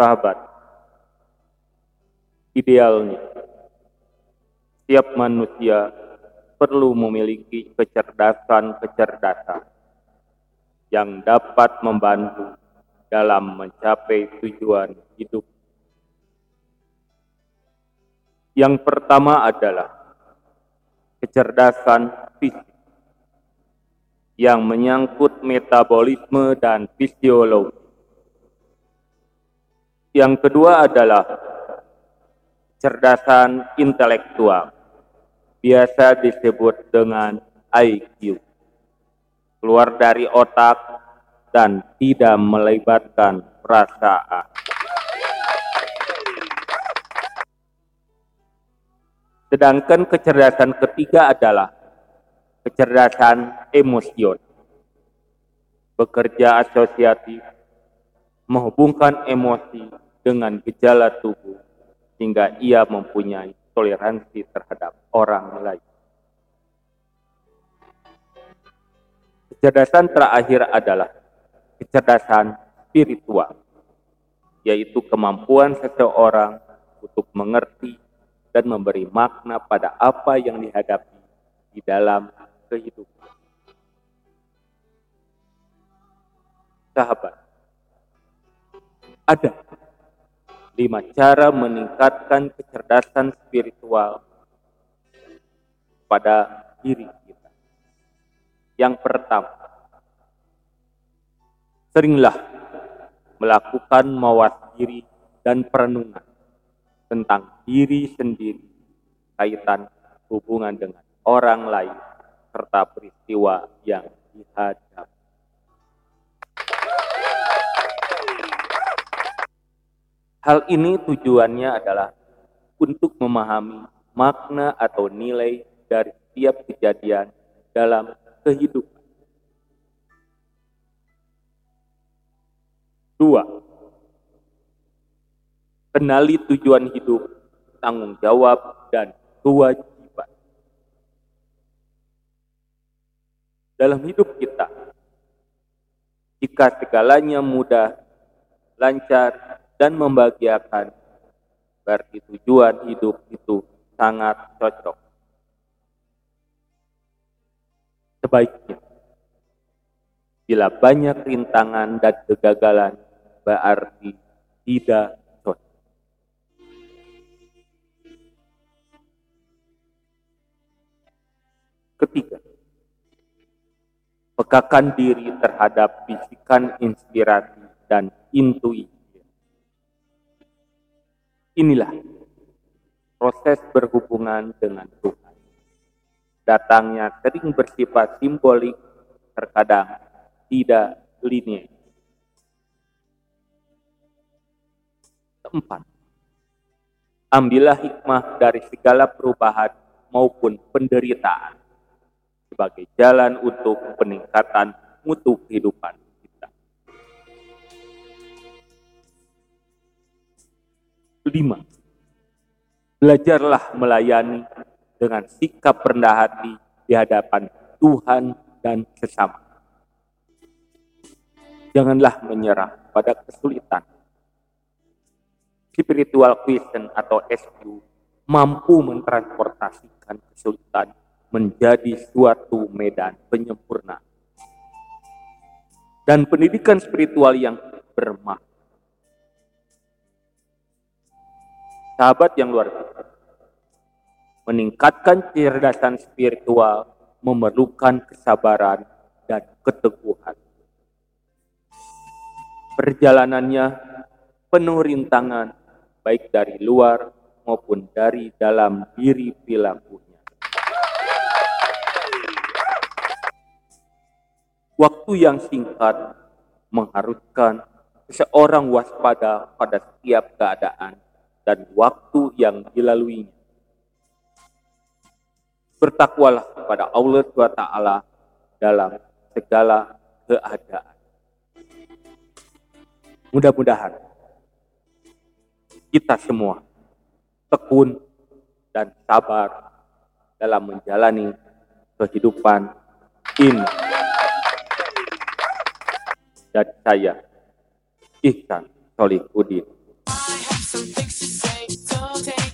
Sahabat, idealnya setiap manusia perlu memiliki kecerdasan-kecerdasan yang dapat membantu dalam mencapai tujuan hidup. Yang pertama adalah kecerdasan fisik yang menyangkut metabolisme dan fisiologi. Yang kedua adalah kecerdasan intelektual, biasa disebut dengan IQ keluar dari otak dan tidak melibatkan perasaan. Sedangkan kecerdasan ketiga adalah kecerdasan emosion. Bekerja asosiatif, menghubungkan emosi dengan gejala tubuh sehingga ia mempunyai toleransi terhadap orang lain. Kecerdasan terakhir adalah kecerdasan spiritual, yaitu kemampuan seseorang untuk mengerti dan memberi makna pada apa yang dihadapi di dalam kehidupan. Sahabat, ada lima cara meningkatkan kecerdasan spiritual pada diri yang pertama, seringlah melakukan mawas diri dan perenungan tentang diri sendiri, kaitan hubungan dengan orang lain, serta peristiwa yang dihadapi. Hal ini tujuannya adalah untuk memahami makna atau nilai dari setiap kejadian dalam kehidupan. Dua, kenali tujuan hidup, tanggung jawab, dan kewajiban. Dalam hidup kita, jika segalanya mudah, lancar, dan membahagiakan, berarti tujuan hidup itu sangat cocok sebaiknya. Bila banyak rintangan dan kegagalan, berarti tidak cocok. Ketiga, pekakan diri terhadap bisikan inspirasi dan intuisi. Inilah proses berhubungan dengan Tuhan datangnya sering bersifat simbolik, terkadang tidak linear. Keempat, ambillah hikmah dari segala perubahan maupun penderitaan sebagai jalan untuk peningkatan mutu kehidupan kita. Lima, belajarlah melayani dengan sikap rendah hati di hadapan Tuhan dan sesama. Janganlah menyerah pada kesulitan. Spiritual Christian atau SQ mampu mentransportasikan kesulitan menjadi suatu medan penyempurnaan. Dan pendidikan spiritual yang bermakna. Sahabat yang luar biasa, meningkatkan kecerdasan spiritual memerlukan kesabaran dan keteguhan. Perjalanannya penuh rintangan, baik dari luar maupun dari dalam diri perilakunya. Waktu yang singkat mengharuskan seseorang waspada pada setiap keadaan dan waktu yang dilaluinya bertakwalah kepada Allah SWT dalam segala keadaan. Mudah-mudahan kita semua tekun dan sabar dalam menjalani kehidupan ini. Dan saya, Ihsan Solihudin, some things to say. Don't take